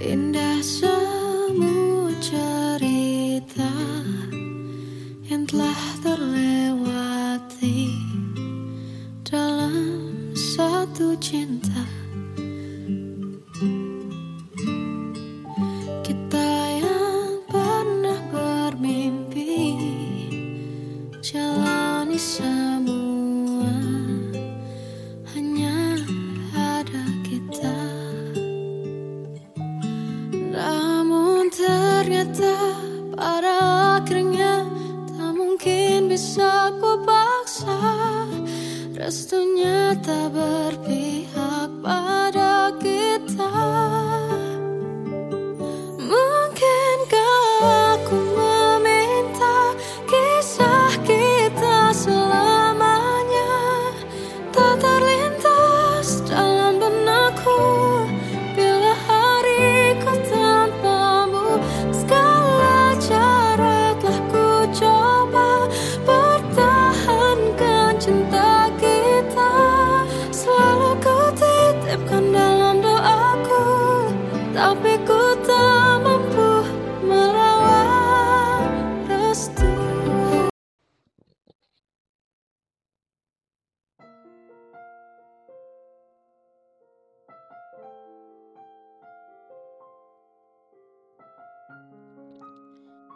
Indah semua cerita yang telah terlewati dalam satu cinta. Ternyata pada akhirnya tak mungkin bisa ku paksa. Restunya tak berpihak pada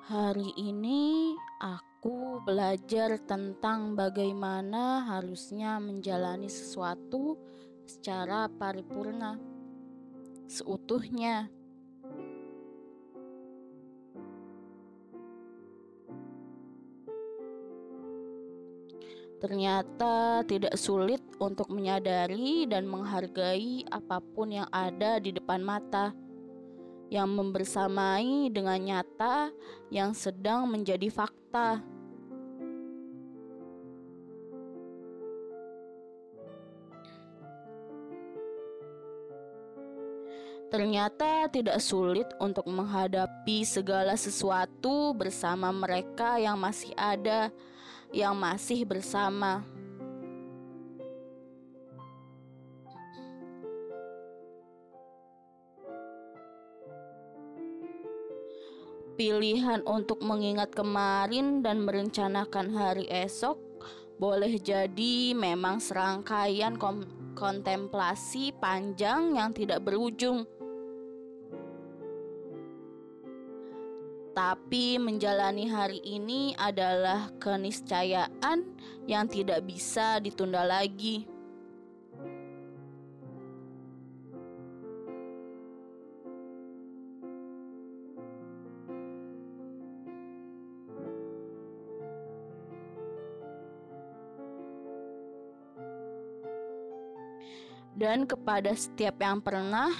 Hari ini aku belajar tentang bagaimana harusnya menjalani sesuatu secara paripurna, seutuhnya. Ternyata tidak sulit untuk menyadari dan menghargai apa pun yang ada di depan mata yang membersamai dengan nyata yang sedang menjadi fakta. Ternyata tidak sulit untuk menghadapi segala sesuatu bersama mereka yang masih ada, yang masih bersama. Pilihan untuk mengingat kemarin dan merencanakan hari esok boleh jadi memang serangkaian kontemplasi panjang yang tidak berujung. Tapi menjalani hari ini adalah keniscayaan yang tidak bisa ditunda lagi. Dan kepada setiap yang pernah,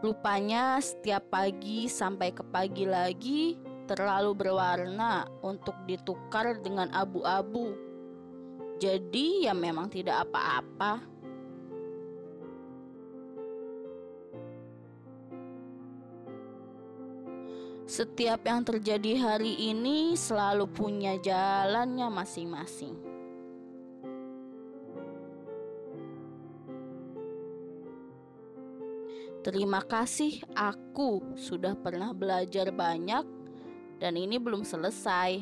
rupanya setiap pagi sampai ke pagi lagi terlalu berwarna untuk ditukar dengan abu-abu. Jadi ya memang tidak apa-apa. Setiap yang terjadi hari ini selalu punya jalannya masing-masing. Terima kasih, aku sudah pernah belajar banyak, dan ini belum selesai.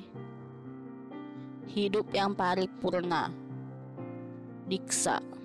Hidup yang paripurna, Diksa.